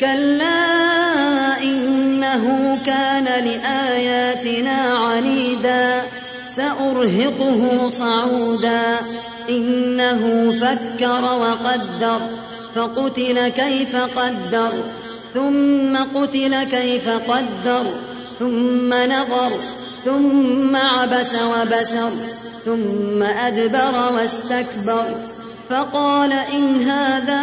كلا إنه كان لآياتنا عنيدا سأرهقه صعودا. إنه فكر وقدر فقتل كيف قدر ثم قتل كيف قدر ثم نظر ثم عبس وبسر ثم أدبر واستكبر. فقال إن هذا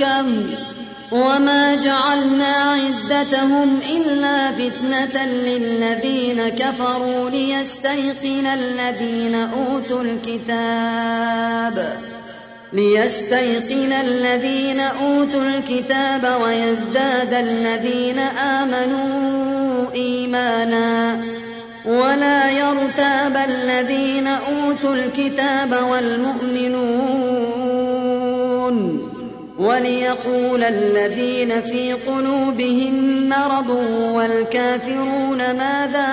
ملائكة وما جعلنا عدتهم إلا فتنة للذين كفروا ليستيقن الذين أوتوا الكتاب ليستيقن الذين أوتوا الكتاب ويزداد الذين آمنوا إيمانا ولا يرتاب الذين أوتوا الكتاب والمؤمنون وليقول الذين في قلوبهم مرض والكافرون ماذا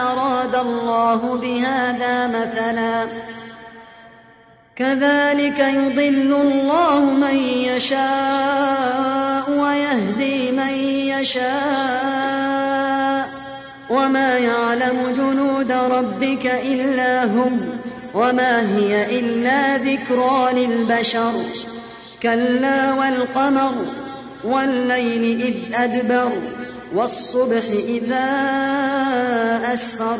أراد الله بهذا مثلاً كذلك يضل الله من يشاء ويهدي من يشاء وما يعلم جنود ربك إلا هم وما هي إلا ذكرى للبشر كلا والقمر والليل إذ أدبر والصبح إذا أسفر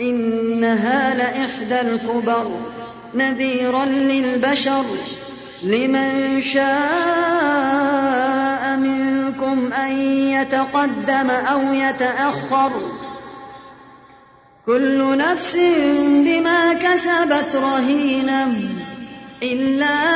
إنها لإحدى الكبر نذيرا للبشر لمن شاء منكم أن يتقدم أو يتأخر كل نفس بما كسبت رهينة إلا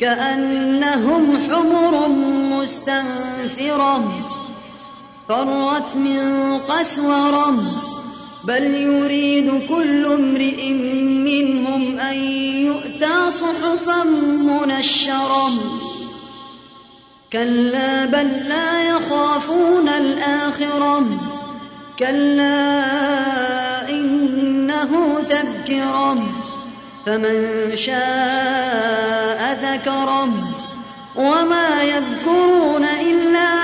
كأنهم حمر مستنفرة فرت من قسورة بل يريد كل امرئ منهم أن يؤتى صحفا منشرة. كلا بل لا يخافون الآخرة. كلا إنه تذكرة. فمن شاء ذكره وما يذكرون إلا